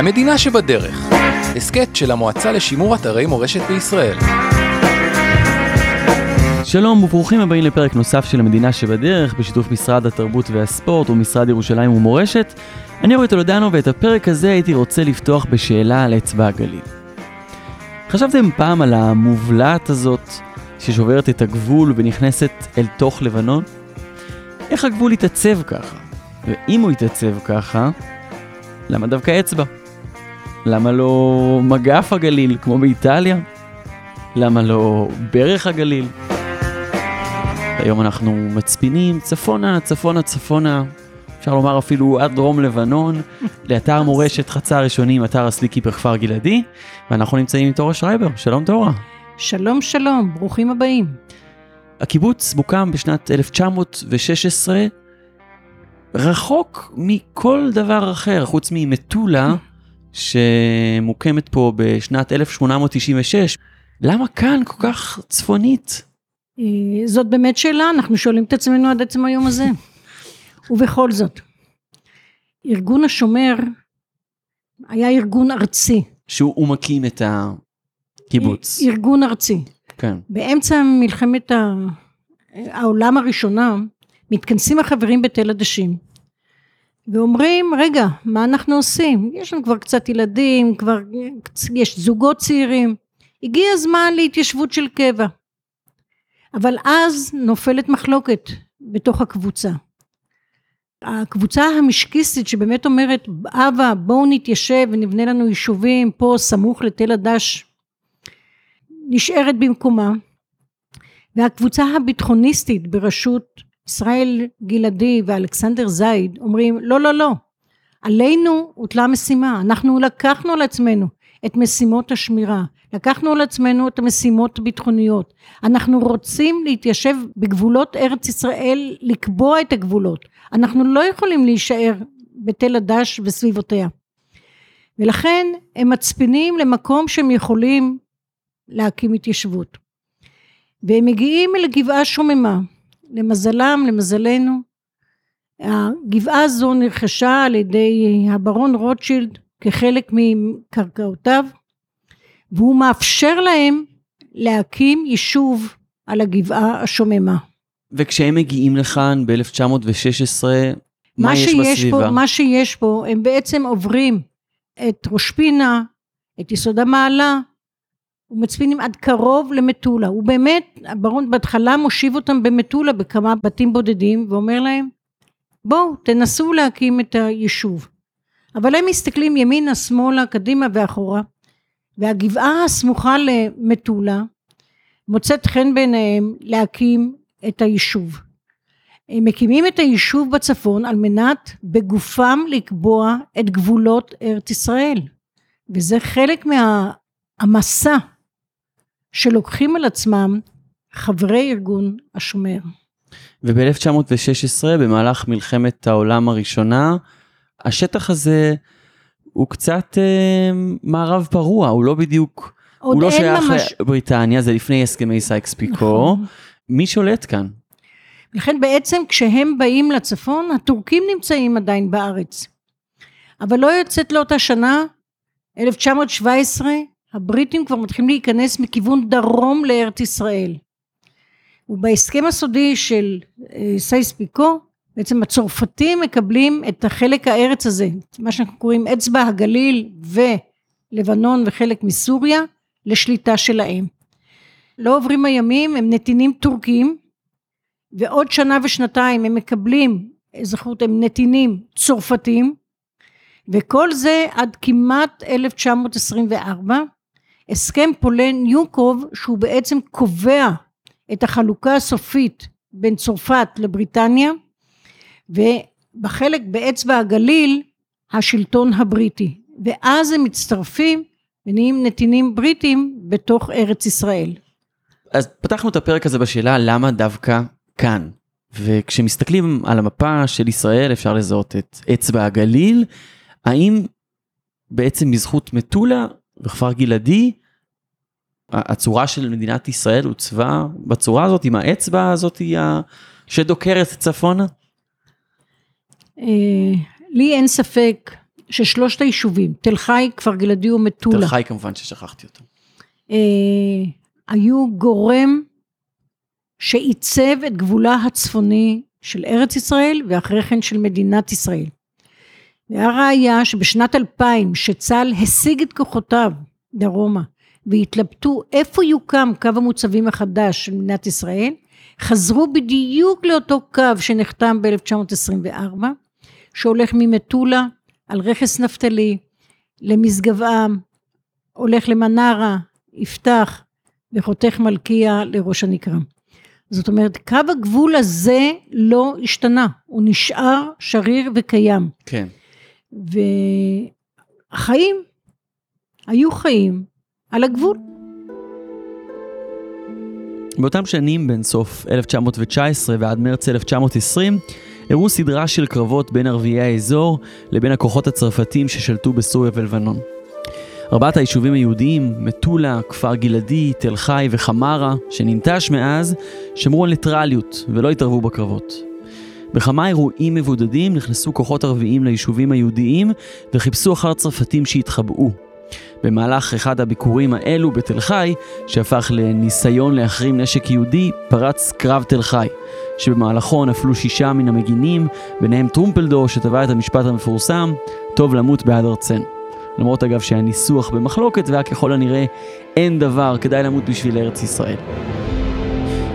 המדינה שבדרך, הסכת של המועצה לשימור אתרי מורשת בישראל. שלום וברוכים הבאים לפרק נוסף של המדינה שבדרך בשיתוף משרד התרבות והספורט ומשרד ירושלים ומורשת. אני אורי טולדנו ואת הפרק הזה הייתי רוצה לפתוח בשאלה על אצבע הגליל. חשבתם פעם על המובלעת הזאת ששוברת את הגבול ונכנסת אל תוך לבנון? איך הגבול יתעצב ככה? ואם הוא יתעצב ככה, למה דווקא אצבע? למה לא מגף הגליל כמו באיטליה? למה לא ברך הגליל? היום אנחנו מצפינים צפונה, צפונה, צפונה, אפשר לומר אפילו עד דרום לבנון, לאתר מורשת חצר ראשונים, אתר הסליקי בכפר גלעדי, ואנחנו נמצאים עם תורה שרייבר. שלום תורה. שלום שלום, ברוכים הבאים. הקיבוץ מוקם בשנת 1916, רחוק מכל דבר אחר, חוץ ממטולה, שמוקמת פה בשנת 1896. למה כאן כל כך צפונית? אה, זאת באמת שאלה, אנחנו שואלים את עצמנו עד עצם היום הזה. ובכל זאת, ארגון השומר היה ארגון ארצי. שהוא מקים את הקיבוץ. ארגון ארצי. כן. באמצע מלחמת העולם הראשונה, מתכנסים החברים בתל עדשים. ואומרים, רגע, מה אנחנו עושים? יש לנו כבר קצת ילדים, כבר יש זוגות צעירים. הגיע הזמן להתיישבות של קבע. אבל אז נופלת מחלוקת בתוך הקבוצה. הקבוצה המשקיסטית שבאמת אומרת אבא בואו נתיישב ונבנה לנו יישובים פה סמוך לתל הדש נשארת במקומה והקבוצה הביטחוניסטית בראשות ישראל גלעדי ואלכסנדר זייד אומרים לא לא לא עלינו הוטלה משימה אנחנו לקחנו על עצמנו את משימות השמירה לקחנו על עצמנו את המשימות הביטחוניות אנחנו רוצים להתיישב בגבולות ארץ ישראל לקבוע את הגבולות אנחנו לא יכולים להישאר בתל הדש וסביבותיה. ולכן הם מצפינים למקום שהם יכולים להקים התיישבות. והם מגיעים אל גבעה שוממה למזלם למזלנו הגבעה הזו נרכשה על ידי הברון רוטשילד כחלק מקרקעותיו והוא מאפשר להם להקים יישוב על הגבעה השוממה. וכשהם מגיעים לכאן ב-1916, מה, מה יש בסביבה? פה, מה שיש פה, הם בעצם עוברים את ראש פינה, את יסוד המעלה, ומצפינים עד קרוב למטולה. הוא באמת, הברון בהתחלה מושיב אותם במטולה בכמה בתים בודדים, ואומר להם, בואו תנסו להקים את היישוב. אבל הם מסתכלים ימינה, שמאלה, קדימה ואחורה, והגבעה הסמוכה למטולה מוצאת חן בעיניהם להקים את היישוב. הם מקימים את היישוב בצפון על מנת בגופם לקבוע את גבולות ארץ ישראל וזה חלק מהמסע שלוקחים על עצמם חברי ארגון השומר. וב-1916 במהלך מלחמת העולם הראשונה השטח הזה הוא קצת אה, מערב פרוע, הוא לא בדיוק, הוא לא שייך ממש... לבריטניה, זה לפני הסכמי סייקס פיקו. נכון. מי שולט כאן? לכן בעצם כשהם באים לצפון, הטורקים נמצאים עדיין בארץ. אבל לא יוצאת לאותה שנה, 1917, הבריטים כבר מתחילים להיכנס מכיוון דרום לארץ ישראל. ובהסכם הסודי של אה, סייס פיקו, בעצם הצרפתים מקבלים את החלק הארץ הזה, מה שאנחנו קוראים אצבע הגליל ולבנון וחלק מסוריה, לשליטה שלהם. לא עוברים הימים, הם נתינים טורקים, ועוד שנה ושנתיים הם מקבלים אזרחות, הם נתינים צרפתים, וכל זה עד כמעט 1924, הסכם פולן יוקוב שהוא בעצם קובע את החלוקה הסופית בין צרפת לבריטניה ובחלק באצבע הגליל השלטון הבריטי. ואז הם מצטרפים ונהיים נתינים בריטים בתוך ארץ ישראל. אז פתחנו את הפרק הזה בשאלה למה דווקא כאן? וכשמסתכלים על המפה של ישראל אפשר לזהות את אצבע הגליל. האם בעצם בזכות מטולה וכפר גלעדי הצורה של מדינת ישראל עוצבה בצורה הזאת עם האצבע הזאת שדוקרת צפונה? אה, לי אין ספק של שלושת היישובים, תל חי, כפר גלעדי ומטולה. תל חי כמובן ששכחתי אותו. אה, היו גורם שעיצב את גבולה הצפוני של ארץ ישראל ואחרי כן של מדינת ישראל. והראיה שבשנת 2000 שצה"ל השיג את כוחותיו דרומה והתלבטו איפה יוקם קו המוצבים החדש של מדינת ישראל, חזרו בדיוק לאותו קו שנחתם ב-1924, שהולך ממטולה על רכס נפתלי למשגב-עם, הולך למנרה, יפתח וחותך מלכיה לראש הנקרה. זאת אומרת, קו הגבול הזה לא השתנה, הוא נשאר שריר וקיים. כן. והחיים היו חיים על הגבול. באותם שנים, בין סוף 1919 ועד מרץ 1920, אירעו סדרה של קרבות בין ערביי האזור לבין הכוחות הצרפתים ששלטו בסוריה ולבנון. ארבעת היישובים היהודיים, מטולה, כפר גלעדי, תל חי וחמארה, שננטש מאז, שמרו על ניטרליות ולא התערבו בקרבות. בכמה אירועים מבודדים נכנסו כוחות ערביים ליישובים היהודיים וחיפשו אחר צרפתים שהתחבאו. במהלך אחד הביקורים האלו בתל חי, שהפך לניסיון להחרים נשק יהודי, פרץ קרב תל חי, שבמהלכו נפלו שישה מן המגינים, ביניהם טרומפלדור שטבע את המשפט המפורסם, טוב למות בעד ארצנו. למרות אגב שהניסוח במחלוקת והיה ככל הנראה אין דבר, כדאי למות בשביל ארץ ישראל.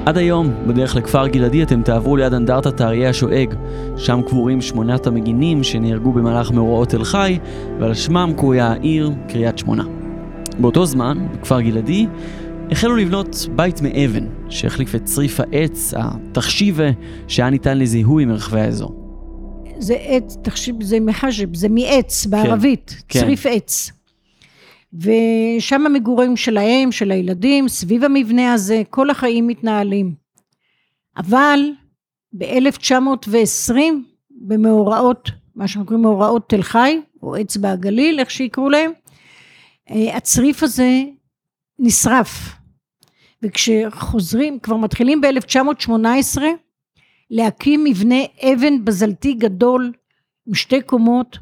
עד היום, בדרך לכפר גלעדי אתם תעברו ליד אנדרטת האריה השואג, שם קבורים שמונת המגינים שנהרגו במהלך מאורעות תל חי, ועל שמם קרויה העיר קריית שמונה. באותו זמן, בכפר גלעדי, החלו לבנות בית מאבן, שהחליף את צריף העץ, התחשיבה, שהיה ניתן לזיהוי מרחבי האזור. זה עץ, תחשיב, זה מחשב, זה מעץ בערבית, כן. צריף עץ. ושם המגורים שלהם, של הילדים, סביב המבנה הזה, כל החיים מתנהלים. אבל ב-1920, במאורעות, מה שאנחנו קוראים מאורעות תל חי, או אצבע הגליל, איך שיקראו להם, אה, הצריף הזה נשרף. וכשחוזרים, כבר מתחילים ב-1918, להקים מבנה אבן בזלתי גדול עם שתי קומות,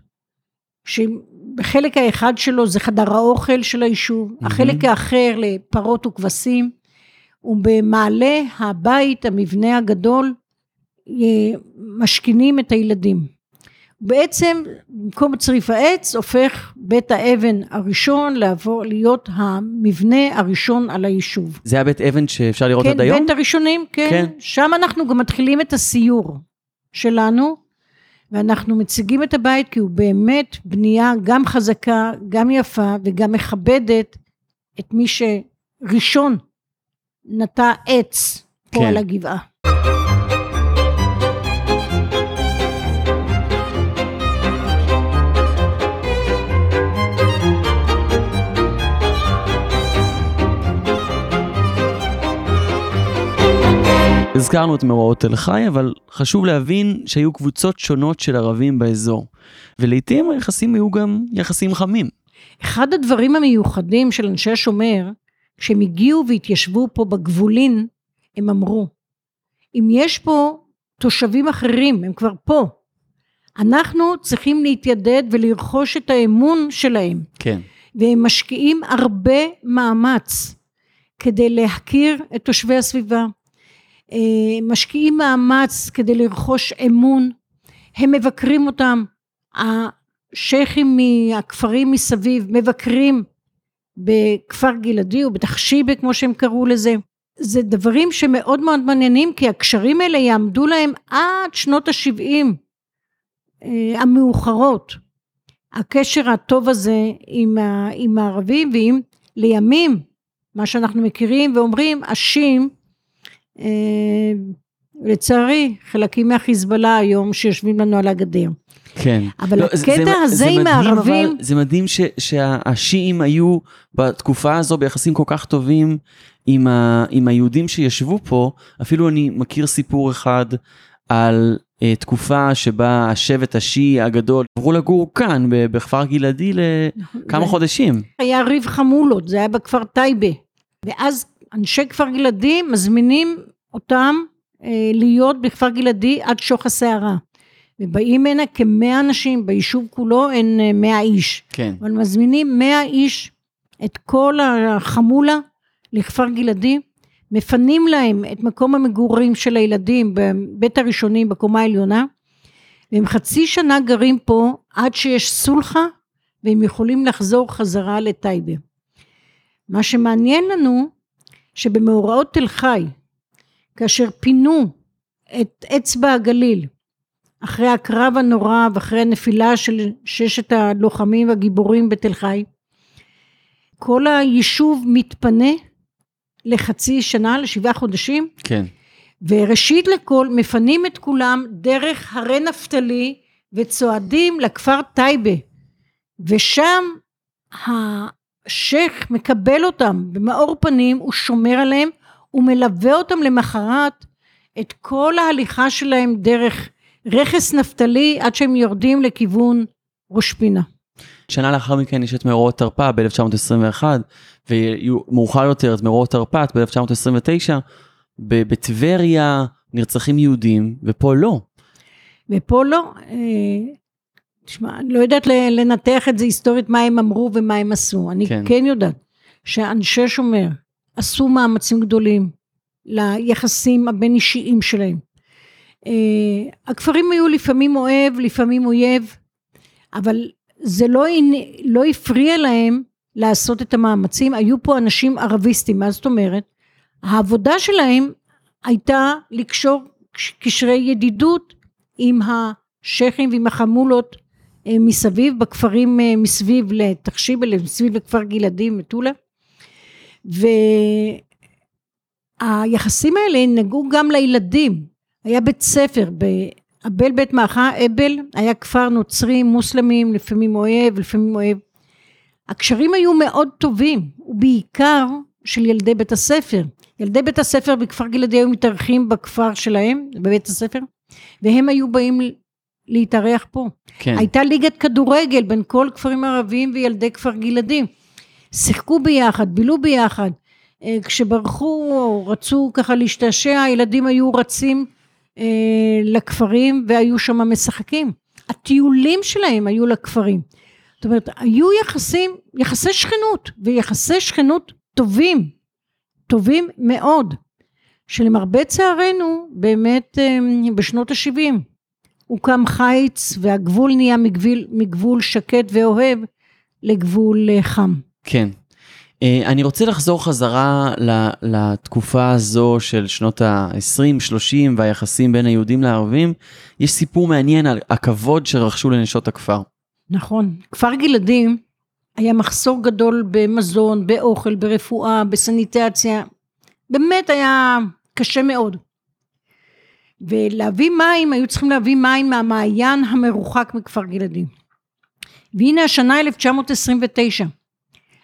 שבחלק האחד שלו זה חדר האוכל של היישוב, mm-hmm. החלק האחר לפרות וכבשים, ובמעלה הבית, המבנה הגדול, אה, משכינים את הילדים. בעצם במקום צריף העץ הופך בית האבן הראשון לעבור להיות המבנה הראשון על היישוב. זה היה בית אבן שאפשר לראות כן, עד היום? בית הראשונים, כן. כן. שם אנחנו גם מתחילים את הסיור שלנו, ואנחנו מציגים את הבית כי הוא באמת בנייה גם חזקה, גם יפה וגם מכבדת את מי שראשון נטע עץ פה כן. על הגבעה. הזכרנו את מאורעות תל חי, אבל חשוב להבין שהיו קבוצות שונות של ערבים באזור. ולעיתים היחסים היו גם יחסים חמים. אחד הדברים המיוחדים של אנשי השומר, כשהם הגיעו והתיישבו פה בגבולין, הם אמרו, אם יש פה תושבים אחרים, הם כבר פה, אנחנו צריכים להתיידד ולרכוש את האמון שלהם, כן. והם משקיעים הרבה מאמץ כדי להכיר את תושבי הסביבה. אה, משקיעים מאמץ כדי לרכוש אמון, הם מבקרים אותם, השייחים מהכפרים מסביב מבקרים בכפר גלעדי או בתחשיבה כמו שהם קראו לזה. זה דברים שמאוד מאוד מעניינים כי הקשרים האלה יעמדו להם עד שנות ה-70 אה, המאוחרות. הקשר הטוב הזה עם, ה, עם הערבים ועם לימים מה שאנחנו מכירים ואומרים השים לצערי חלקים מהחיזבאללה היום שיושבים לנו על הגדר. כן. אבל לא, הקטע הזה עם מדהים, הערבים- אבל, זה מדהים ש, שהשיעים היו בתקופה הזו ביחסים כל כך טובים עם, ה, עם היהודים שישבו פה. אפילו אני מכיר סיפור אחד על uh, תקופה שבה השבט השיעי הגדול עברו לגור כאן בכפר גלעדי לכמה זה- חודשים. היה ריב חמולות, זה היה בכפר טייבה. ואז אנשי כפר גלעדי מזמינים אותם אה, להיות בכפר גלעדי עד שוך הסערה. ובאים הנה כמאה אנשים, ביישוב כולו אין אה, מאה איש. כן. אבל מזמינים מאה איש, את כל החמולה לכפר גלעדי, מפנים להם את מקום המגורים של הילדים בבית הראשונים בקומה העליונה, והם חצי שנה גרים פה עד שיש סולחה והם יכולים לחזור חזרה לטייבה. מה שמעניין לנו שבמאורעות תל חי, כאשר פינו את אצבע הגליל אחרי הקרב הנורא ואחרי הנפילה של ששת הלוחמים הגיבורים בתל חי, כל היישוב מתפנה לחצי שנה, לשבעה חודשים. כן. וראשית לכל מפנים את כולם דרך הרי נפתלי וצועדים לכפר טייבה ושם השייח מקבל אותם במאור פנים הוא שומר עליהם הוא מלווה אותם למחרת את כל ההליכה שלהם דרך רכס נפתלי עד שהם יורדים לכיוון ראש פינה. שנה לאחר מכן יש את מאורעות תרפ"א ב-1921, ומאוחר יותר את מאורעות תרפ"ט ב-1929, בטבריה נרצחים יהודים, ופה לא. ופה לא. תשמע, אני לא יודעת לנתח את זה היסטורית, מה הם אמרו ומה הם עשו. אני כן, כן יודעת שאנשי שומר עשו מאמצים גדולים ליחסים הבין אישיים שלהם. אה, הכפרים היו לפעמים אוהב, לפעמים אויב, אבל זה לא, לא הפריע להם לעשות את המאמצים, היו פה אנשים ערביסטים, מה זאת אומרת? העבודה שלהם הייתה לקשור קשרי ידידות עם השייחים ועם החמולות מסביב, בכפרים אה, מסביב לתחשיב, מסביב לכפר גלעדי, מטולה. והיחסים האלה נגעו גם לילדים. היה בית ספר, באבל בית מאחה, אבל, היה כפר נוצרים, מוסלמים, לפעמים אוהב, לפעמים אוהב. הקשרים היו מאוד טובים, ובעיקר של ילדי בית הספר. ילדי בית הספר בכפר גלעדי היו מתארחים בכפר שלהם, בבית הספר, והם היו באים להתארח פה. כן. הייתה ליגת כדורגל בין כל כפרים ערביים וילדי כפר גלעדי. שיחקו ביחד, בילו ביחד. אה, כשברחו או רצו ככה להשתעשע, הילדים היו רצים אה, לכפרים והיו שם משחקים. הטיולים שלהם היו לכפרים. זאת אומרת, היו יחסים, יחסי שכנות, ויחסי שכנות טובים, טובים מאוד, שלמרבה צערנו, באמת אה, בשנות ה-70, הוקם חיץ והגבול נהיה מגבול, מגבול שקט ואוהב לגבול אה, חם. כן. אה, אני רוצה לחזור חזרה לתקופה הזו של שנות ה-20-30 והיחסים בין היהודים לערבים. יש סיפור מעניין על הכבוד שרכשו לנשות הכפר. נכון. כפר גלעדים היה מחסור גדול במזון, באוכל, ברפואה, בסניטציה. באמת היה קשה מאוד. ולהביא מים, היו צריכים להביא מים מהמעיין המרוחק מכפר גלעדים. והנה השנה 1929.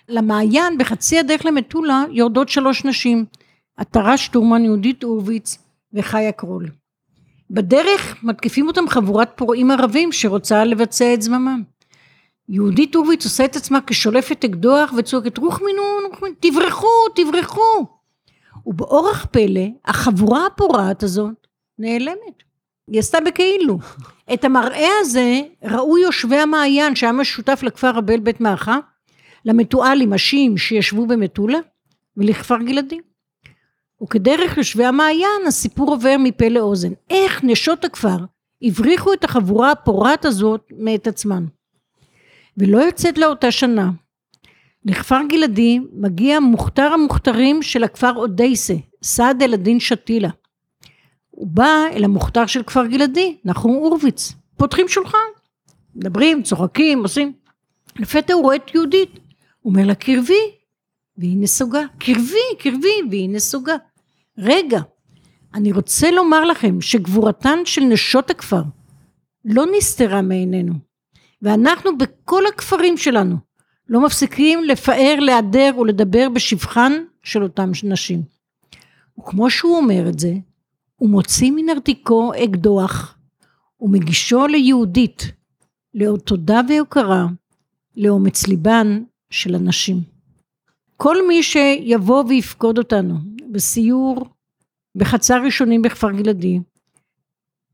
למעיין בחצי הדרך למטולה יורדות שלוש נשים, עטרה שטורמן, יהודית הורוביץ וחיה קרול. בדרך מתקיפים אותם חבורת פורעים ערבים שרוצה לבצע את זממם. יהודית הורוביץ עושה את עצמה כשולפת אקדוח וצועקת רוחמינון, רוחמינון, תברחו, תברחו. ובאורח פלא החבורה הפורעת הזאת נעלמת. היא עשתה בכאילו. את המראה הזה ראו יושבי המעיין שהיה משותף לכפר הבל בית מאחה למתואלים השיעים שישבו במטולה ולכפר גלעדי. וכדרך יושבי המעיין הסיפור עובר מפה לאוזן. איך נשות הכפר הבריחו את החבורה הפורעת הזאת מאת עצמן. ולא יוצאת לה אותה שנה. לכפר גלעדי מגיע מוכתר המוכתרים של הכפר אודייסה, סעד אל-דין שתילה. הוא בא אל המוכתר של כפר גלעדי, נחום הורוביץ. פותחים שולחן, מדברים, צוחקים, עושים. לפתע הוא רואה את יהודית. הוא אומר לה, קרבי, והיא נסוגה. קרבי, קרבי, והיא נסוגה. רגע, אני רוצה לומר לכם שגבורתן של נשות הכפר לא נסתרה מעינינו. ואנחנו בכל הכפרים שלנו לא מפסיקים לפאר, להדר ולדבר בשבחן של אותן נשים. וכמו שהוא אומר את זה, הוא מוציא מנרתיקו אקדוח ומגישו ליהודית, לאות תודה והוקרה, לאומץ ליבן של הנשים. כל מי שיבוא ויפקוד אותנו בסיור בחצר ראשונים בכפר גלעדי,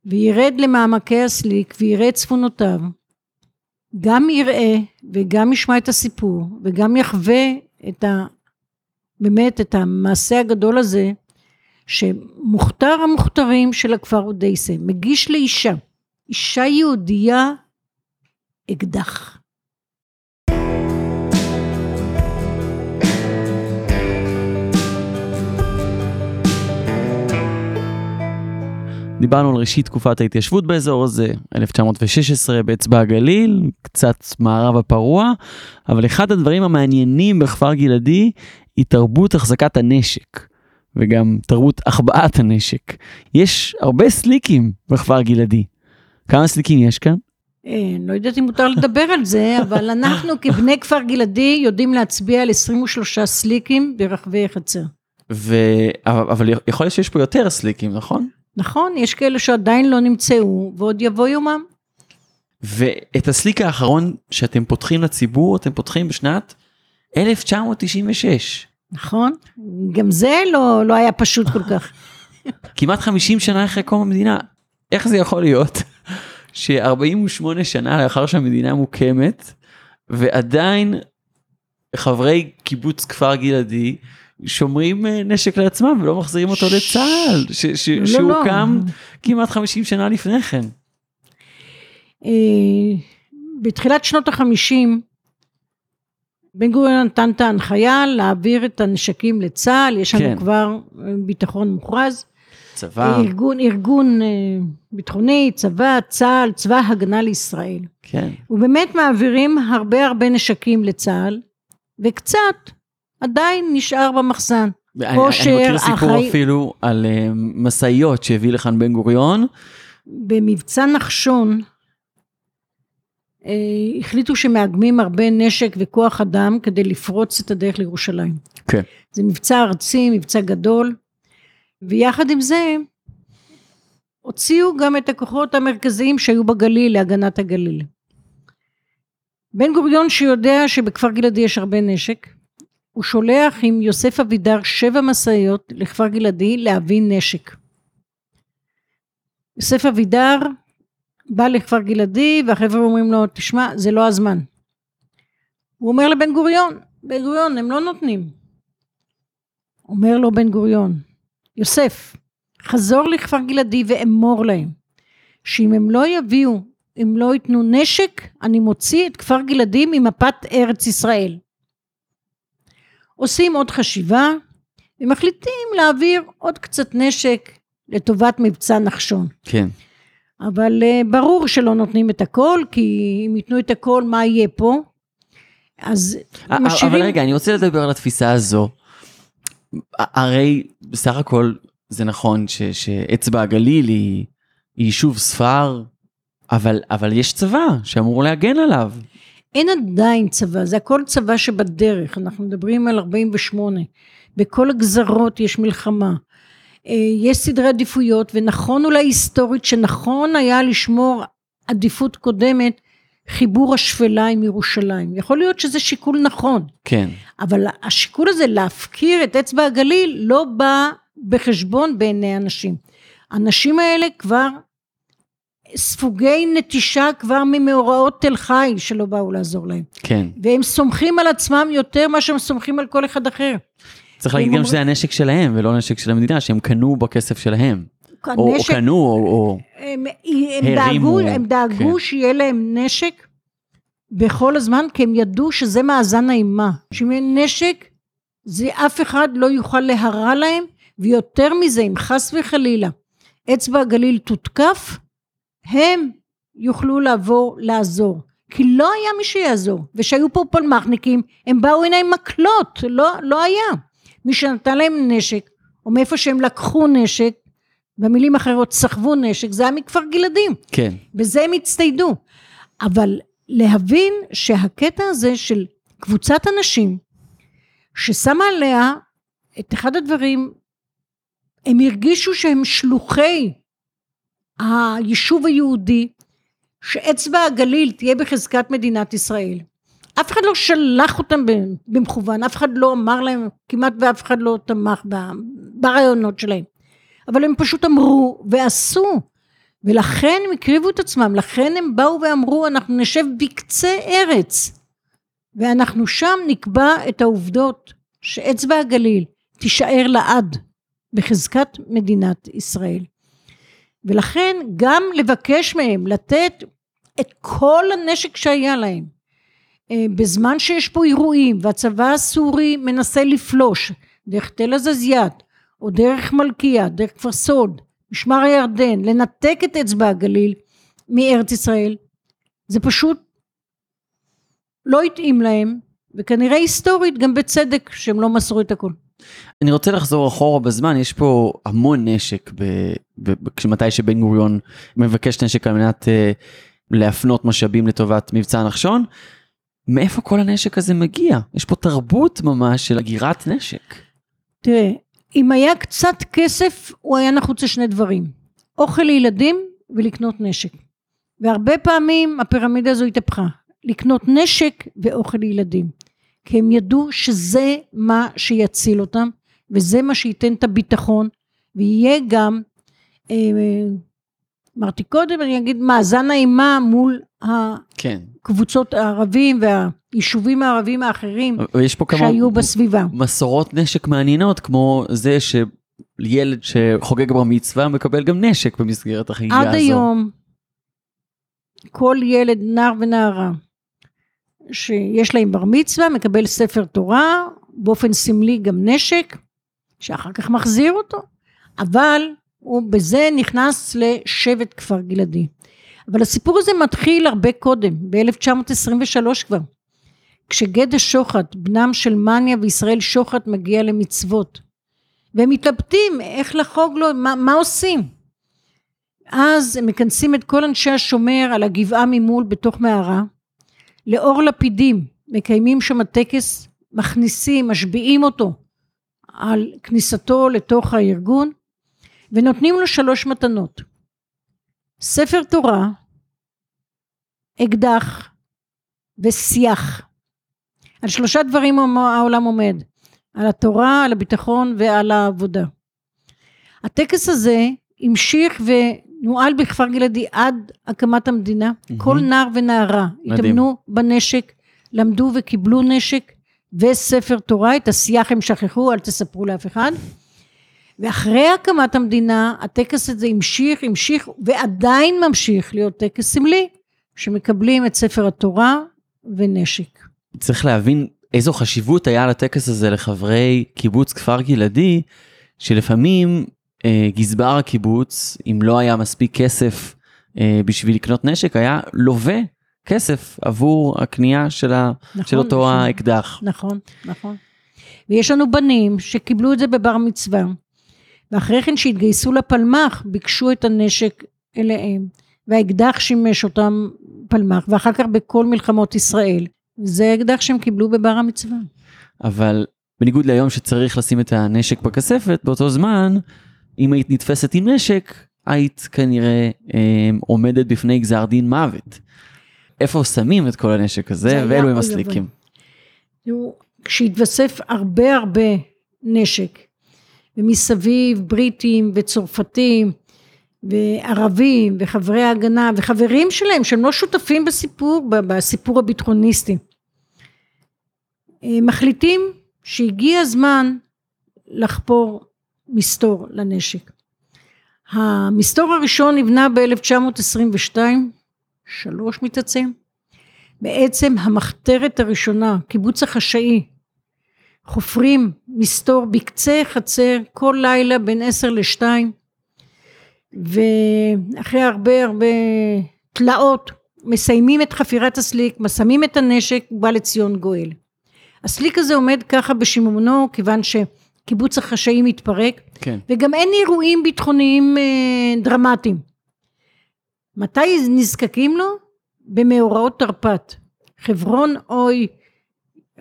וירד למעמקי הסליק ויראה צפונותיו, גם יראה וגם ישמע את הסיפור וגם יחווה את ה... באמת את המעשה הגדול הזה שמוכתר המוכתרים של הכפר אודייסה מגיש לאישה, אישה יהודייה אקדח. דיברנו על ראשית תקופת ההתיישבות באזור הזה, 1916 באצבע הגליל, קצת מערב הפרוע, אבל אחד הדברים המעניינים בכפר גלעדי היא תרבות החזקת הנשק, וגם תרבות החבאת הנשק. יש הרבה סליקים בכפר גלעדי. כמה סליקים יש כאן? אה, לא יודעת אם מותר לדבר על זה, אבל אנחנו כבני כפר גלעדי יודעים להצביע על 23 סליקים ברחבי חצר. ו... אבל יכול להיות שיש פה יותר סליקים, נכון? נכון, יש כאלה שעדיין לא נמצאו, ועוד יבוא יומם. ואת הסליק האחרון שאתם פותחים לציבור, אתם פותחים בשנת 1996. נכון, גם זה לא, לא היה פשוט כל כך. כמעט 50 שנה אחרי קום המדינה. איך זה יכול להיות ש-48 שנה לאחר שהמדינה מוקמת, ועדיין חברי קיבוץ כפר גלעדי שומרים אה, נשק לעצמם ולא מחזירים אותו לצה"ל, ש- ש- לא, שהוקם לא. כמעט 50 שנה לפני כן. אה, בתחילת שנות החמישים, בן גוריון נתן את ההנחיה להעביר את הנשקים לצה"ל, יש לנו כן. כבר אה, ביטחון מוכרז. צבא, ארגון, ארגון אה, ביטחוני, צבא, צה"ל, צבא הגנה לישראל. כן. ובאמת מעבירים הרבה הרבה נשקים לצה"ל, וקצת עדיין נשאר במחסן. אני, אני מכיר סיפור אחראי- אפילו על אה, משאיות שהביא לכאן בן גוריון. במבצע נחשון החליטו שמאגמים הרבה נשק וכוח אדם כדי לפרוץ את הדרך לירושלים. כן. זה מבצע ארצי, מבצע גדול, ויחד עם זה הוציאו גם את הכוחות המרכזיים שהיו בגליל להגנת הגליל. בן גוריון שיודע שבכפר גלעדי יש הרבה נשק, הוא שולח עם יוסף אבידר שבע משאיות לכפר גלעדי להביא נשק. יוסף אבידר בא לכפר גלעדי והחבר'ה אומרים לו תשמע זה לא הזמן. הוא אומר לבן גוריון בן גוריון הם לא נותנים. אומר לו בן גוריון יוסף חזור לכפר גלעדי ואמור להם שאם הם לא יביאו אם לא ייתנו נשק אני מוציא את כפר גלעדי ממפת ארץ ישראל. עושים עוד חשיבה ומחליטים להעביר עוד קצת נשק לטובת מבצע נחשון. כן. אבל uh, ברור שלא נותנים את הכל, כי אם ייתנו את הכל, מה יהיה פה? אז א- משאירים... אבל רגע, אני רוצה לדבר על התפיסה הזו. הרי בסך הכל זה נכון ש- שאצבע הגליל היא, היא יישוב ספר, אבל, אבל יש צבא שאמור להגן עליו. אין עדיין צבא, זה הכל צבא שבדרך, אנחנו מדברים על 48. בכל הגזרות יש מלחמה. אה, יש סדרי עדיפויות, ונכון אולי היסטורית שנכון היה לשמור עדיפות קודמת, חיבור השפלה עם ירושלים. יכול להיות שזה שיקול נכון. כן. אבל השיקול הזה להפקיר את אצבע הגליל לא בא בחשבון בעיני אנשים. האנשים האלה כבר ספוגי נטישה כבר ממאורעות תל חי שלא באו לעזור להם. כן. והם סומכים על עצמם יותר ממה שהם סומכים על כל אחד אחר. צריך להגיד גם שזה הנשק שלהם ולא נשק של המדינה, שהם קנו בכסף שלהם. או, קנו או... או... הם, הם הרימו, דאגו, הם דאגו כן. שיהיה להם נשק בכל הזמן, כי הם ידעו שזה מאזן האימה. שאם אין נשק, זה אף אחד לא יוכל להרע להם, ויותר מזה, אם חס וחלילה אצבע הגליל תותקף, הם יוכלו לעבור לעזור. כי לא היה מי שיעזור, וכשהיו פה פלמחניקים, הם באו הנה עם מקלות, לא, לא היה. מי שנתן להם נשק, או מאיפה שהם לקחו נשק, במילים אחרות סחבו נשק, זה היה מכפר גלעדים. כן. בזה הם הצטיידו. אבל להבין שהקטע הזה של קבוצת אנשים ששמה עליה את אחד הדברים, הם הרגישו שהם שלוחי היישוב היהודי, שאצבע הגליל תהיה בחזקת מדינת ישראל. אף אחד לא שלח אותם במכוון, אף אחד לא אמר להם, כמעט ואף אחד לא תמך ברעיונות שלהם. אבל הם פשוט אמרו ועשו. ולכן הם הקריבו את עצמם, לכן הם באו ואמרו אנחנו נשב בקצה ארץ ואנחנו שם נקבע את העובדות שאצבע הגליל תישאר לעד בחזקת מדינת ישראל. ולכן גם לבקש מהם לתת את כל הנשק שהיה להם בזמן שיש פה אירועים והצבא הסורי מנסה לפלוש דרך תל עזזיאת או דרך מלכיה, דרך כפר סוד, משמר הירדן, לנתק את אצבע הגליל מארץ ישראל, זה פשוט לא התאים להם, וכנראה היסטורית גם בצדק שהם לא מסרו את הכל. אני רוצה לחזור אחורה בזמן, יש פה המון נשק, ב, מתי שבן גוריון מבקש נשק על מנת uh, להפנות משאבים לטובת מבצע נחשון. מאיפה כל הנשק הזה מגיע? יש פה תרבות ממש של אגירת נשק. תראה, אם היה קצת כסף, הוא היה נחוץ לשני דברים. אוכל לילדים ולקנות נשק. והרבה פעמים הפירמידה הזו התהפכה. לקנות נשק ואוכל לילדים. כי הם ידעו שזה מה שיציל אותם, וזה מה שייתן את הביטחון, ויהיה גם, אה, אמרתי קודם, אני אגיד מאזן האימה מול כן. הקבוצות הערבים והיישובים הערבים האחרים ויש פה כמה שהיו בסביבה. מסורות נשק מעניינות, כמו זה שילד שחוגג בר מצווה מקבל גם נשק במסגרת החגיגה הזו. עד היום, כל ילד, נער ונערה, שיש להם בר מצווה, מקבל ספר תורה, באופן סמלי גם נשק, שאחר כך מחזיר אותו, אבל הוא בזה נכנס לשבט כפר גלעדי. אבל הסיפור הזה מתחיל הרבה קודם, ב-1923 כבר, כשגדע שוחט, בנם של מניה וישראל שוחט, מגיע למצוות. והם מתלבטים איך לחוג לו, מה, מה עושים? אז הם מכנסים את כל אנשי השומר על הגבעה ממול בתוך מערה, לאור לפידים, מקיימים שם טקס, מכניסים, משביעים אותו על כניסתו לתוך הארגון, ונותנים לו שלוש מתנות. ספר תורה, אקדח ושיח. על שלושה דברים העולם עומד, על התורה, על הביטחון ועל העבודה. הטקס הזה המשיך ונוהל בכפר גלעדי עד הקמת המדינה. Mm-hmm. כל נער ונערה התאמנו בנשק, למדו וקיבלו נשק וספר תורה, את השיח הם שכחו, אל תספרו לאף אחד. ואחרי הקמת המדינה הטקס הזה המשיך, המשיך ועדיין ממשיך להיות טקס סמלי, שמקבלים את ספר התורה ונשק. צריך להבין איזו חשיבות היה לטקס הזה לחברי קיבוץ כפר גלעדי, שלפעמים אה, גזבר הקיבוץ, אם לא היה מספיק כסף אה, בשביל לקנות נשק, היה לווה כסף עבור הקנייה של, ה, נכון, של אותו נכון, האקדח. נכון, נכון. ויש לנו בנים שקיבלו את זה בבר מצווה. ואחרי כן שהתגייסו לפלמ"ח ביקשו את הנשק אליהם והאקדח שימש אותם פלמ"ח ואחר כך בכל מלחמות ישראל זה האקדח שהם קיבלו בבר המצווה. אבל בניגוד להיום שצריך לשים את הנשק בכספת באותו זמן אם היית נתפסת עם נשק היית כנראה אה, עומדת בפני גזר דין מוות. איפה שמים את כל הנשק הזה ואלו הם הסליקים. כשהתווסף הרבה הרבה נשק ומסביב בריטים וצרפתים וערבים וחברי ההגנה וחברים שלהם שהם לא שותפים בסיפור, בסיפור הביטחוניסטי. אה, מחליטים שהגיע הזמן לחפור מסתור לנשק. המסתור הראשון נבנה ב-1922, שלוש מתעצם. בעצם המחתרת הראשונה, קיבוץ החשאי, חופרים מסתור בקצה חצר כל לילה בין עשר לשתיים ואחרי הרבה הרבה תלאות מסיימים את חפירת הסליק, שמים את הנשק, בא לציון גואל. הסליק הזה עומד ככה בשיממונו כיוון שקיבוץ החשאי מתפרק כן. וגם אין אירועים ביטחוניים אה, דרמטיים. מתי נזקקים לו? במאורעות תרפ"ט. חברון אוי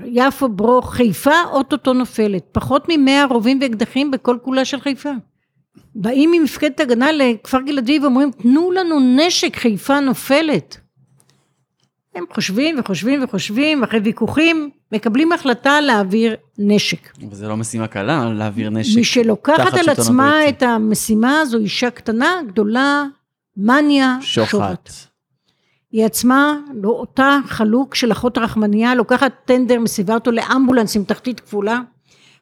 יפו ברוך חיפה אוטוטו נופלת פחות ממאה רובים ואקדחים בכל כולה של חיפה באים ממפקדת הגנה לכפר גלעדי ואומרים תנו לנו נשק חיפה נופלת הם חושבים וחושבים וחושבים אחרי ויכוחים מקבלים החלטה להעביר נשק. וזה לא משימה קלה להעביר נשק. מי שלוקחת על עצמה את המשימה הזו אישה קטנה גדולה מניה שוחט. שוחט. היא עצמה, לא אותה חלוק של אחות רחמניה, לוקחת טנדר, מסיבה אותו לאמבולנס עם תחתית כפולה,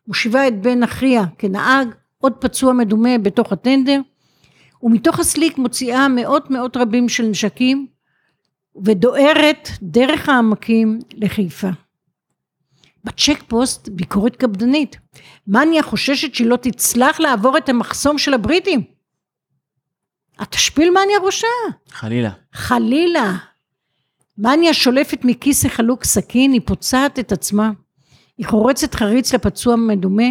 מושיבה את בן אחיה כנהג, עוד פצוע מדומה בתוך הטנדר, ומתוך הסליק מוציאה מאות מאות רבים של נשקים, ודוהרת דרך העמקים לחיפה. בצ'ק פוסט ביקורת קפדנית. מניה חוששת שהיא לא תצלח לעבור את המחסום של הבריטים. התשפיל מניה ראשה. חלילה. חלילה. מניה שולפת מכיס החלוק סכין, היא פוצעת את עצמה. היא חורצת חריץ לפצוע מדומה.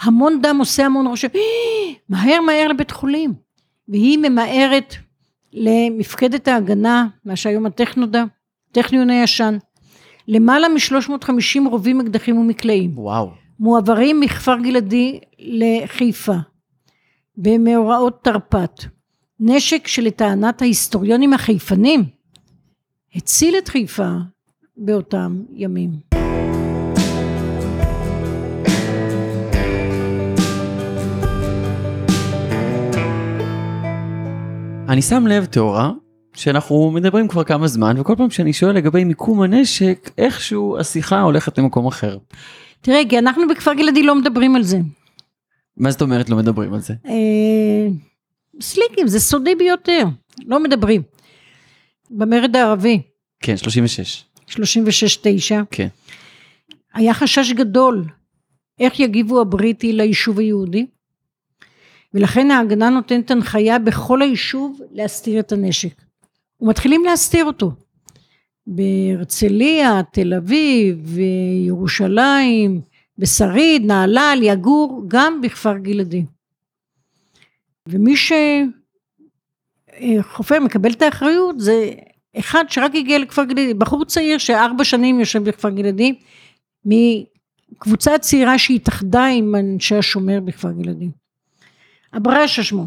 המון דם עושה המון רושם. מהר מהר לבית חולים. והיא ממהרת למפקדת ההגנה, מה שהיום הטכנודה, טכניון הישן. למעלה מ-350 רובים, אקדחים ומקלעים. וואו. מועברים מכפר גלעדי לחיפה במאורעות תרפ"ט. נשק שלטענת ההיסטוריונים החיפנים הציל את חיפה באותם ימים. אני שם לב, תאורה, שאנחנו מדברים כבר כמה זמן, וכל פעם שאני שואל לגבי מיקום הנשק, איכשהו השיחה הולכת למקום אחר. תראה, כי אנחנו בכפר גלעדי לא מדברים על זה. מה זאת אומרת לא מדברים על זה? סליקים, זה סודי ביותר, לא מדברים. במרד הערבי, כן, 36. 36-9, כן. היה חשש גדול איך יגיבו הבריטי ליישוב היהודי, ולכן ההגנה נותנת הנחיה בכל היישוב להסתיר את הנשק. ומתחילים להסתיר אותו. בהרצליה, תל אביב, ירושלים, בשריד, נהלל, יגור, גם בכפר גלעדי. ומי שחופר, מקבל את האחריות, זה אחד שרק הגיע לכפר גלעדי, בחור צעיר שארבע שנים יושב בכפר גלעדי, מקבוצה צעירה שהתאחדה עם אנשי השומר בכפר גלעדי. אברשה שמו.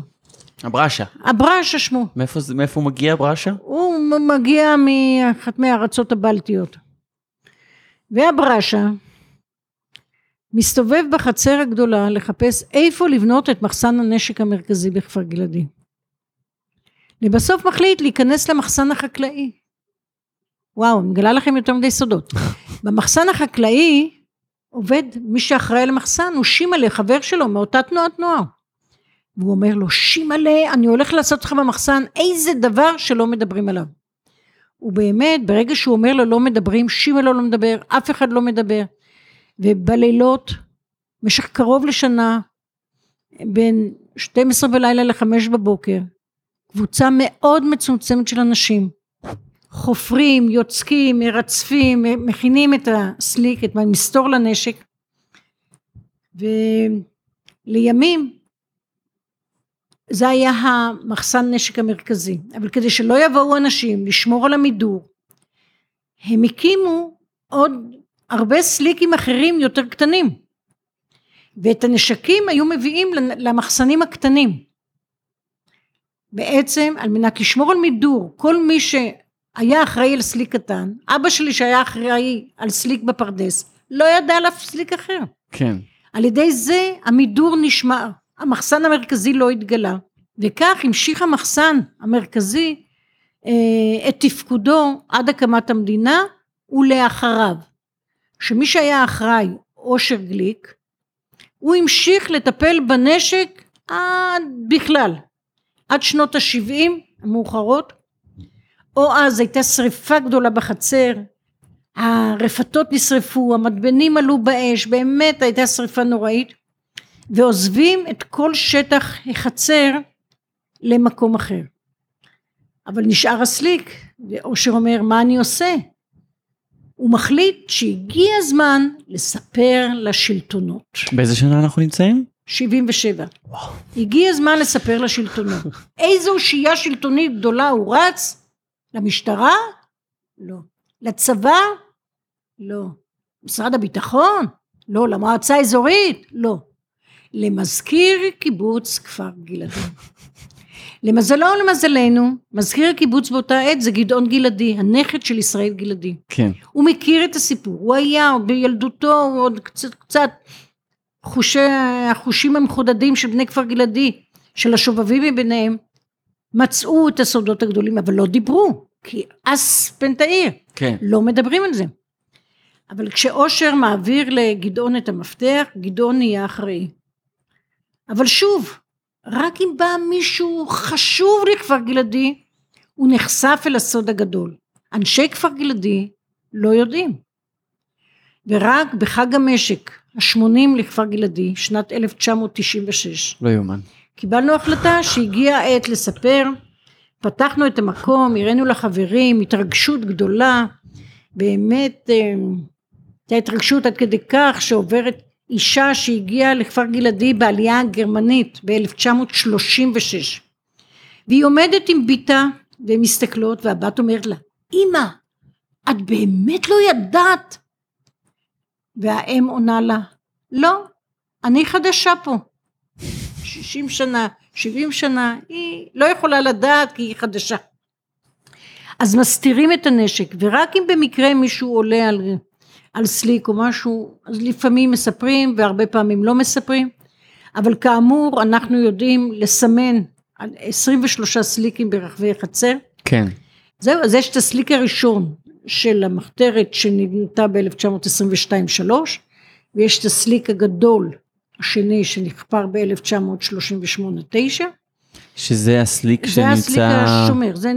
הברשה. אברשה שמו. מאיפה, מאיפה מגיע הברשה? הוא מגיע מאחת מהארצות הבלטיות. ואברשה מסתובב בחצר הגדולה לחפש איפה לבנות את מחסן הנשק המרכזי בכפר גלעדי. לבסוף מחליט להיכנס למחסן החקלאי. וואו, אני מגלה לכם יותר מדי סודות. במחסן החקלאי עובד מי שאחראי על המחסן, הוא שימלה, חבר שלו מאותה תנועת נוער. והוא אומר לו, שימלה, אני הולך לעשות לך במחסן איזה דבר שלא מדברים עליו. ובאמת, ברגע שהוא אומר לו לא מדברים, שימלה לא מדבר, אף אחד לא מדבר. ובלילות, במשך קרוב לשנה, בין 12 בלילה ל-5 בבוקר, קבוצה מאוד מצומצמת של אנשים, חופרים, יוצקים, מרצפים, מכינים את הסליק, את המסתור לנשק, ולימים זה היה המחסן נשק המרכזי, אבל כדי שלא יבואו אנשים לשמור על המידור, הם הקימו עוד הרבה סליקים אחרים יותר קטנים, ואת הנשקים היו מביאים למחסנים הקטנים. בעצם על מנת לשמור על מידור, כל מי שהיה אחראי על סליק קטן, אבא שלי שהיה אחראי על סליק בפרדס, לא ידע על אף סליק אחר. כן. על ידי זה המידור נשמר, המחסן המרכזי לא התגלה, וכך המשיך המחסן המרכזי אה, את תפקודו עד הקמת המדינה ולאחריו. שמי שהיה אחראי, אושר גליק, הוא המשיך לטפל בנשק עד בכלל, עד שנות ה-70 המאוחרות, או אז הייתה שריפה גדולה בחצר, הרפתות נשרפו, המדבנים עלו באש, באמת הייתה שריפה נוראית, ועוזבים את כל שטח החצר למקום אחר. אבל נשאר הסליק, ואושר אומר מה אני עושה? הוא מחליט שהגיע הזמן לספר לשלטונות. באיזה שנה אנחנו נמצאים? 77. הגיע הזמן לספר לשלטונות. איזו אושייה שלטונית גדולה הוא רץ? למשטרה? לא. לצבא? לא. משרד הביטחון? לא. למועצה האזורית? לא. למזכיר קיבוץ כפר גלעדי. למזלו ולמזלנו, מזכיר הקיבוץ באותה עת זה גדעון גלעדי, הנכד של ישראל גלעדי. כן. הוא מכיר את הסיפור, הוא היה עוד בילדותו, הוא עוד קצת, קצת חושי, החושים המחודדים של בני כפר גלעדי, של השובבים מביניהם, מצאו את הסודות הגדולים, אבל לא דיברו, כי אס פנתאיר, כן. לא מדברים על זה. אבל כשאושר מעביר לגדעון את המפתח, גדעון נהיה אחראי. אבל שוב, רק אם בא מישהו חשוב לכפר גלעדי, הוא נחשף אל הסוד הגדול. אנשי כפר גלעדי לא יודעים. ורק בחג המשק, ה-80 לכפר גלעדי, שנת 1996, לא יאומן. קיבלנו החלטה שהגיעה העת לספר, פתחנו את המקום, הראינו לחברים, התרגשות גדולה, באמת אה, הייתה התרגשות עד כדי כך שעוברת אישה שהגיעה לכפר גלעדי בעלייה הגרמנית ב-1936. והיא עומדת עם בתה והן מסתכלות והבת אומרת לה אמא את באמת לא ידעת? והאם עונה לה לא אני חדשה פה. 60 שנה 70 שנה היא לא יכולה לדעת כי היא חדשה. אז מסתירים את הנשק ורק אם במקרה מישהו עולה על, על סליק או משהו אז לפעמים מספרים והרבה פעמים לא מספרים. אבל כאמור אנחנו יודעים לסמן על 23 סליקים ברחבי חצר כן. זהו אז יש את הסליק הראשון של המחתרת שנבנתה ב-1922-3 ויש את הסליק הגדול השני שנחפר ב-1938-9 שזה הסליק זה הסליק שנמצא... השומר זה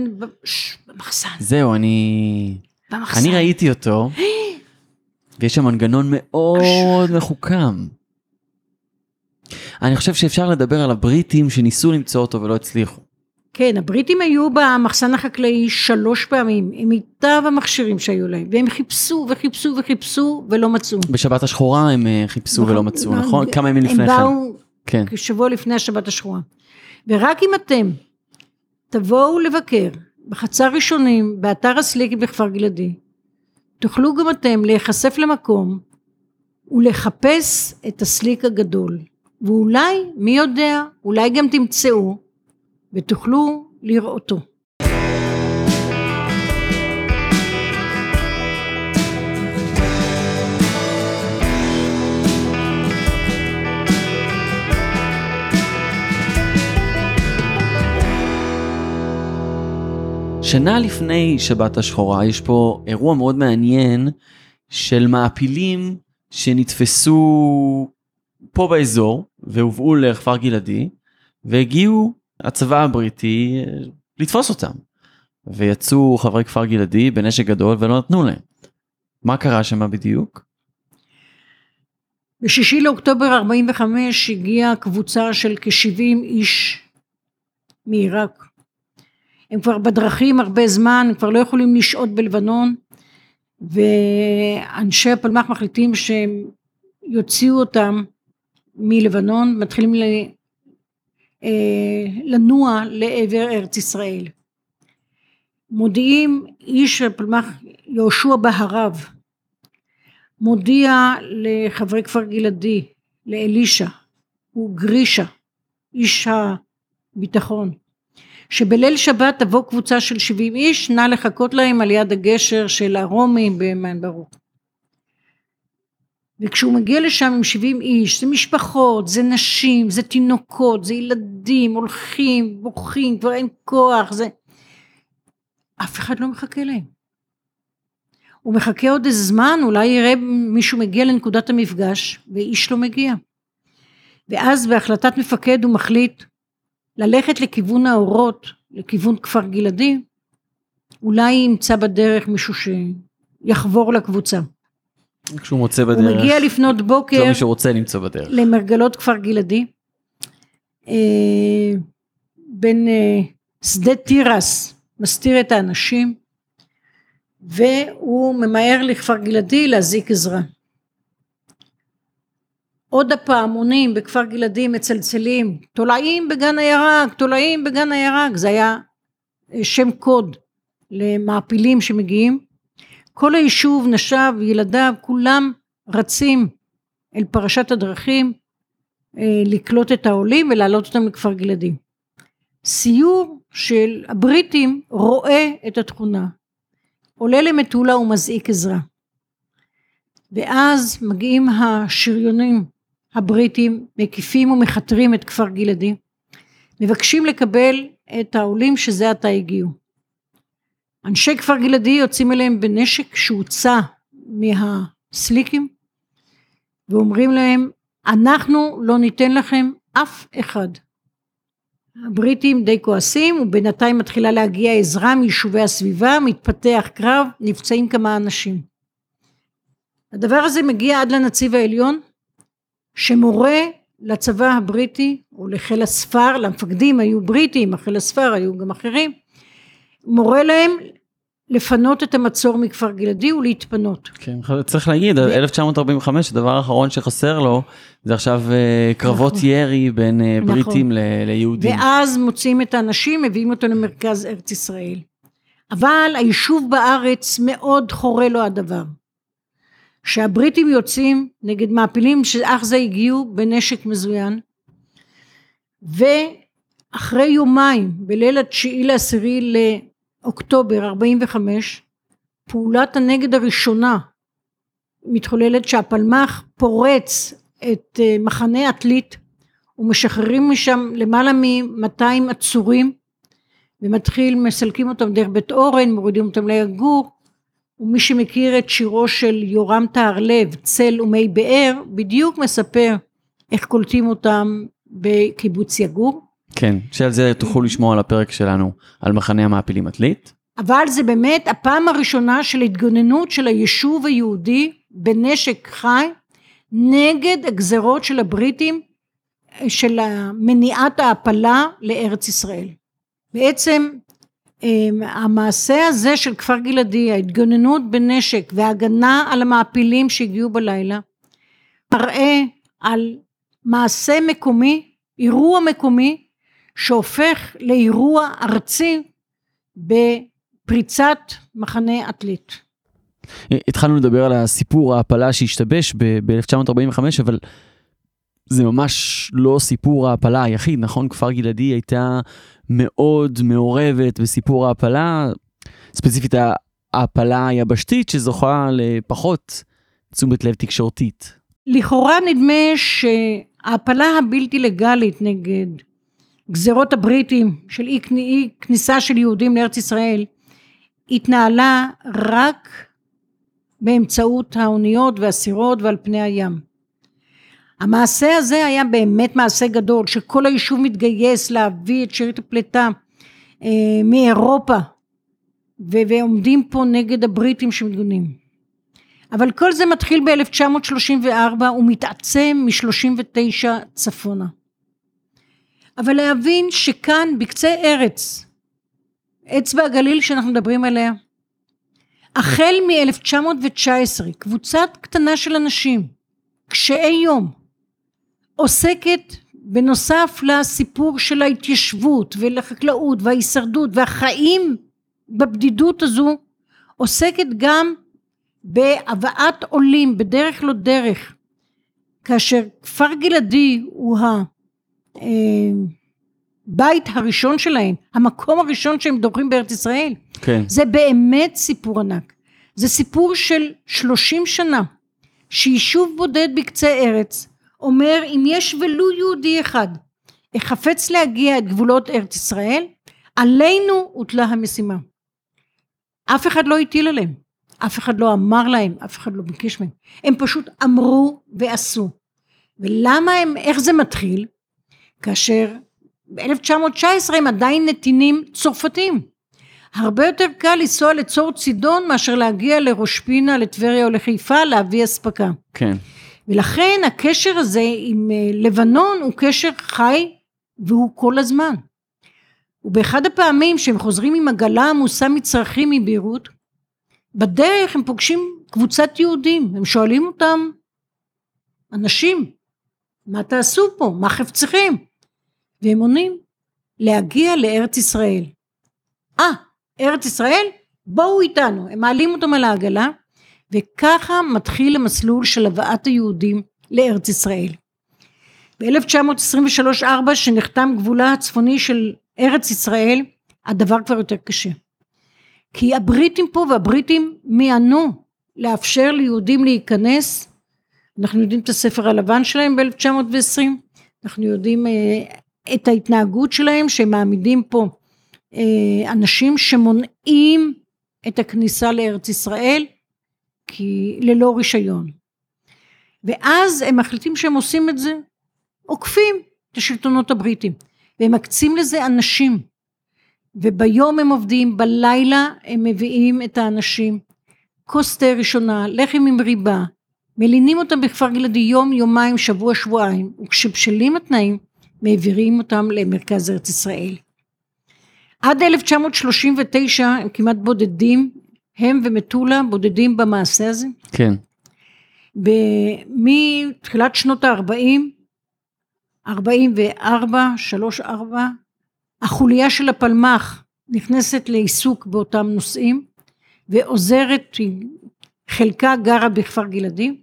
במחסן. זהו, אני... במחסן. אני ראיתי אותו, ויש שם מנגנון מאוד מחוכם. אני חושב שאפשר לדבר על הבריטים שניסו למצוא אותו ולא הצליחו. כן, הבריטים היו במחסן החקלאי שלוש פעמים, עם מיטב המכשירים שהיו להם, והם חיפשו וחיפשו וחיפשו ולא מצאו. בשבת השחורה הם אה, חיפשו ולא מצאו, נכון, נכון? כמה ימים לפני הם כן. באו כן. כשבוע לפני השבת השחורה. ורק אם אתם תבואו לבקר בחצר ראשונים באתר הסליקי בכפר גלעדי, תוכלו גם אתם להיחשף למקום ולחפש את הסליק הגדול. ואולי, מי יודע, אולי גם תמצאו ותוכלו לראותו. שנה לפני שבת השחורה יש פה אירוע מאוד מעניין של מעפילים שנתפסו פה באזור והובאו לכפר גלעדי והגיעו הצבא הבריטי לתפוס אותם. ויצאו חברי כפר גלעדי בנשק גדול ולא נתנו להם. מה קרה שם בדיוק? בשישי לאוקטובר 45 הגיעה קבוצה של כ-70 איש מעיראק. הם כבר בדרכים הרבה זמן, הם כבר לא יכולים לשהות בלבנון, ואנשי הפלמ"ח מחליטים שהם יוציאו אותם מלבנון, מתחילים ל... אה, לנוע לעבר ארץ ישראל. מודיעים איש הפלמ"ח יהושע בהרב מודיע לחברי כפר גלעדי, לאלישע, הוא גרישה, איש הביטחון, שבליל שבת תבוא קבוצה של 70 איש, נא לחכות להם על יד הגשר של הרומים במען ברוך. וכשהוא מגיע לשם עם 70 איש, זה משפחות, זה נשים, זה תינוקות, זה ילדים, הולכים, בוכים, כבר אין כוח, זה... אף אחד לא מחכה להם. הוא מחכה עוד איזה זמן, אולי יראה מישהו מגיע לנקודת המפגש, ואיש לא מגיע. ואז בהחלטת מפקד הוא מחליט ללכת לכיוון האורות, לכיוון כפר גלעדי, אולי ימצא בדרך מישהו שיחבור לקבוצה. כשהוא מוצא הוא בדרך. מגיע לפנות בוקר לא מי שרוצה למצוא בדרך. למרגלות כפר גלעדי, אה, בין אה, שדה תירס, מסתיר את האנשים, והוא ממהר לכפר גלעדי להזעיק עזרה. עוד הפעמונים בכפר גלעדי מצלצלים, תולעים בגן הירק, תולעים בגן הירק, זה היה אה, שם קוד למעפילים שמגיעים. כל היישוב, נשיו, ילדיו, כולם רצים אל פרשת הדרכים אה, לקלוט את העולים ולהעלות אותם לכפר גלעדי. סיור של הבריטים רואה את התכונה, עולה למטולה ומזעיק עזרה. ואז מגיעים השריונים הבריטים, מקיפים ומכתרים את כפר גלעדי, מבקשים לקבל את העולים שזה עתה הגיעו. אנשי כפר גלעדי יוצאים אליהם בנשק שהוצא מהסליקים ואומרים להם אנחנו לא ניתן לכם אף אחד. הבריטים די כועסים ובינתיים מתחילה להגיע עזרה מיישובי הסביבה, מתפתח קרב, נפצעים כמה אנשים. הדבר הזה מגיע עד לנציב העליון שמורה לצבא הבריטי או לחיל הספר, למפקדים היו בריטים, החיל הספר היו גם אחרים, מורה להם לפנות את המצור מכפר גלעדי ולהתפנות. כן, צריך להגיד, 1945 הדבר האחרון שחסר לו זה עכשיו אה, קרבות נכון. ירי בין אה, נכון. בריטים ליהודים. ואז מוצאים את האנשים, מביאים אותו למרכז ארץ ישראל. אבל היישוב בארץ מאוד חורה לו הדבר. שהבריטים יוצאים נגד מעפילים שאך זה הגיעו בנשק מזוין ואחרי יומיים בליל התשיעי לעשירי לאוקטובר 45 פעולת הנגד הראשונה מתחוללת שהפלמ"ח פורץ את אה, מחנה עתלית ומשחררים משם למעלה מ-200 עצורים ומתחיל מסלקים אותם דרך בית אורן מורידים אותם ליגור ומי שמכיר את שירו של יורם טהרלב צל ומי באר בדיוק מספר איך קולטים אותם בקיבוץ יגור. כן, שעל זה תוכלו לשמוע על הפרק שלנו על מחנה המעפילים עתלית. אבל זה באמת הפעם הראשונה של התגוננות של היישוב היהודי בנשק חי נגד הגזרות של הבריטים של מניעת ההעפלה לארץ ישראל. בעצם המעשה הזה של כפר גלעדי, ההתגוננות בנשק והגנה על המעפילים שהגיעו בלילה, מראה על מעשה מקומי, אירוע מקומי, שהופך לאירוע ארצי בפריצת מחנה עתלית. התחלנו לדבר על הסיפור ההעפלה שהשתבש ב-1945, אבל זה ממש לא סיפור ההעפלה היחיד, נכון? כפר גלעדי הייתה מאוד מעורבת בסיפור ההעפלה, ספציפית ההעפלה היבשתית שזוכה לפחות תשומת לב תקשורתית. לכאורה נדמה שההעפלה הבלתי לגלית נגד גזרות הבריטים של אי, אי כניסה של יהודים לארץ ישראל התנהלה רק באמצעות האוניות והסירות ועל פני הים. המעשה הזה היה באמת מעשה גדול שכל היישוב מתגייס להביא את שארית הפליטה אה, מאירופה ועומדים פה נגד הבריטים שמתגונים אבל כל זה מתחיל ב-1934 ומתעצם מ-39 צפונה. אבל להבין שכאן בקצה ארץ אצבע הגליל שאנחנו מדברים עליה החל מ-1919 קבוצת קטנה של אנשים קשי יום עוסקת בנוסף לסיפור של ההתיישבות ולחקלאות וההישרדות והחיים בבדידות הזו עוסקת גם בהבאת עולים בדרך לא דרך כאשר כפר גלעדי הוא הבית אה, הראשון שלהם המקום הראשון שהם דורכים בארץ ישראל כן. זה באמת סיפור ענק זה סיפור של שלושים שנה שיישוב בודד בקצה ארץ אומר אם יש ולו יהודי אחד החפץ להגיע את גבולות ארץ ישראל עלינו הוטלה המשימה. אף אחד לא הטיל עליהם אף אחד לא אמר להם אף אחד לא ביקש מהם. הם פשוט אמרו ועשו. ולמה הם איך זה מתחיל? כאשר ב-1919 הם עדיין נתינים צרפתים. הרבה יותר קל לנסוע לצור צידון מאשר להגיע לראש פינה לטבריה או לחיפה להביא אספקה. כן ולכן הקשר הזה עם אה, לבנון הוא קשר חי והוא כל הזמן. ובאחד הפעמים שהם חוזרים עם עגלה עמוסה מצרכים מביירות, בדרך הם פוגשים קבוצת יהודים, הם שואלים אותם, אנשים, מה תעשו פה? מה חפצכם? והם עונים, להגיע לארץ ישראל. אה, ארץ ישראל? בואו איתנו. הם מעלים אותם על העגלה, וככה מתחיל המסלול של הבאת היהודים לארץ ישראל. ב-1923-4 שנחתם גבולה הצפוני של ארץ ישראל הדבר כבר יותר קשה. כי הבריטים פה והבריטים מיענו לאפשר ליהודים להיכנס אנחנו יודעים את הספר הלבן שלהם ב-1920 אנחנו יודעים uh, את ההתנהגות שלהם שהם מעמידים פה אה, אנשים שמונעים את הכניסה לארץ ישראל כי ללא רישיון. ואז הם מחליטים שהם עושים את זה, עוקפים את השלטונות הבריטים, והם מקצים לזה אנשים, וביום הם עובדים, בלילה הם מביאים את האנשים, כוס תה ראשונה, לחם עם ריבה, מלינים אותם בכפר גלעדי יום, יומיים, שבוע, שבועיים, וכשבשלים התנאים, מעבירים אותם למרכז ארץ ישראל. עד 1939 הם כמעט בודדים, הם ומטולה בודדים במעשה הזה. כן. מתחילת שנות ה-40, 44, 3, 4, החוליה של הפלמ"ח נכנסת לעיסוק באותם נושאים ועוזרת, חלקה גרה בכפר גלעדי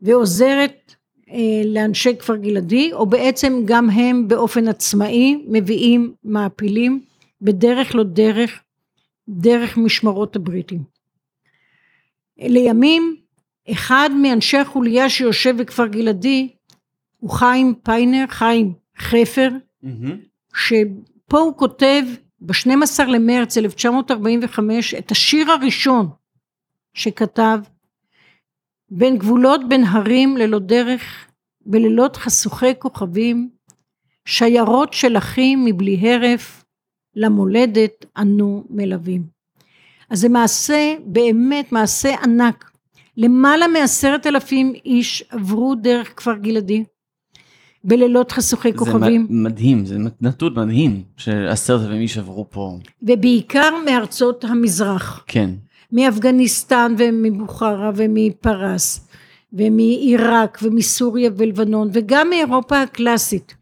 ועוזרת אה, לאנשי כפר גלעדי או בעצם גם הם באופן עצמאי מביאים מעפילים בדרך לא דרך, דרך משמרות הבריטים. לימים אחד מאנשי החוליה שיושב בכפר גלעדי הוא חיים פיינר, חיים חפר, mm-hmm. שפה הוא כותב ב-12 למרץ 1945 את השיר הראשון שכתב בין גבולות בין הרים ללא דרך בלילות חשוכי כוכבים שיירות של אחים מבלי הרף למולדת אנו מלווים. אז זה מעשה באמת מעשה ענק למעלה מעשרת אלפים איש עברו דרך כפר גלעדי בלילות חשוכי כוכבים. זה מדהים, זה נתון מדהים שעשרת אלפים איש עברו פה. ובעיקר מארצות המזרח. כן. מאפגניסטן ומבוכרה ומפרס ומעיראק ומסוריה ולבנון וגם מאירופה הקלאסית.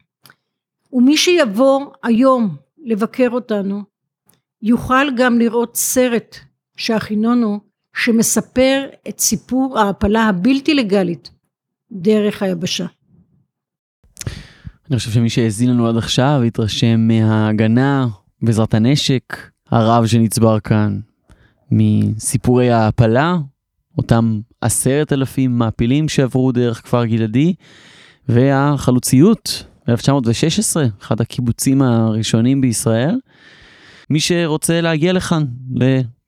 ומי שיבוא היום לבקר אותנו יוכל גם לראות סרט שהכינונו שמספר את סיפור ההעפלה הבלתי לגלית דרך היבשה. אני חושב שמי שהאזין לנו עד עכשיו התרשם מההגנה בעזרת הנשק הרב שנצבר כאן, מסיפורי ההעפלה, אותם עשרת אלפים מעפילים שעברו דרך כפר גלעדי, והחלוציות ב-1916, אחד הקיבוצים הראשונים בישראל. מי שרוצה להגיע לכאן,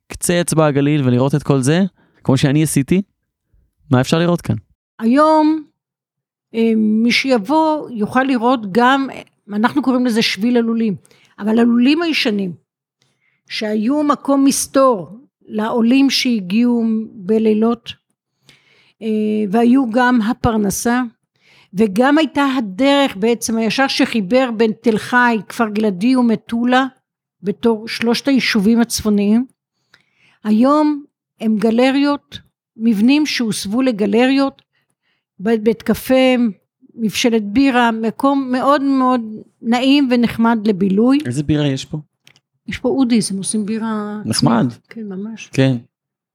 קצה אצבע הגליל ולראות את כל זה, כמו שאני עשיתי, מה אפשר לראות כאן? היום אה, מי שיבוא יוכל לראות גם, אנחנו קוראים לזה שביל הלולים, אבל הלולים הישנים, שהיו מקום מסתור לעולים שהגיעו בלילות, אה, והיו גם הפרנסה, וגם הייתה הדרך בעצם הישר שחיבר בין תל חי, כפר גלעדי ומטולה, בתור שלושת היישובים הצפוניים, היום הם גלריות, מבנים שהוסבו לגלריות, בית קפה, מבשלת בירה, מקום מאוד מאוד נעים ונחמד לבילוי. איזה בירה יש פה? יש פה אודיס, הם עושים בירה... נחמד. כן, ממש. כן.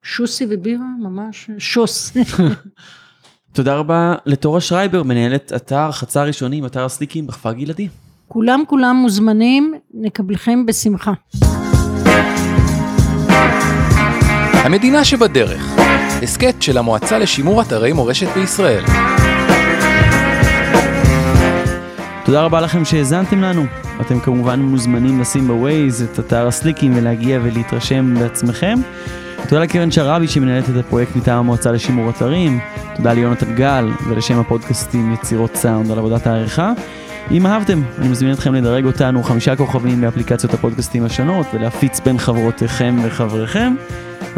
שוסי ובירה, ממש שוס. תודה רבה לתורה שרייבר, מנהלת אתר חצר ראשונים, אתר הסליקים בכפר גלעדי. כולם כולם מוזמנים, נקבלכם בשמחה. המדינה שבדרך, הסכת של המועצה לשימור אתרי מורשת בישראל. תודה רבה לכם שהאזנתם לנו. אתם כמובן מוזמנים לשים בווייז את אתר הסליקים ולהגיע ולהתרשם בעצמכם. תודה לקרן שרבי שמנהלת את הפרויקט מטעם המועצה לשימור אתרים. תודה ליונתן גל ולשם הפודקאסטים יצירות סאונד על עבודת העריכה. אם אהבתם, אני מזמין אתכם לדרג אותנו חמישה כוכבים באפליקציות הפודקאסטים השונות ולהפיץ בין חברותיכם וחבריכם.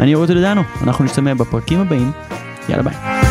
אני אורי טולדנו, אנחנו נשתמע בפרקים הבאים, יאללה ביי.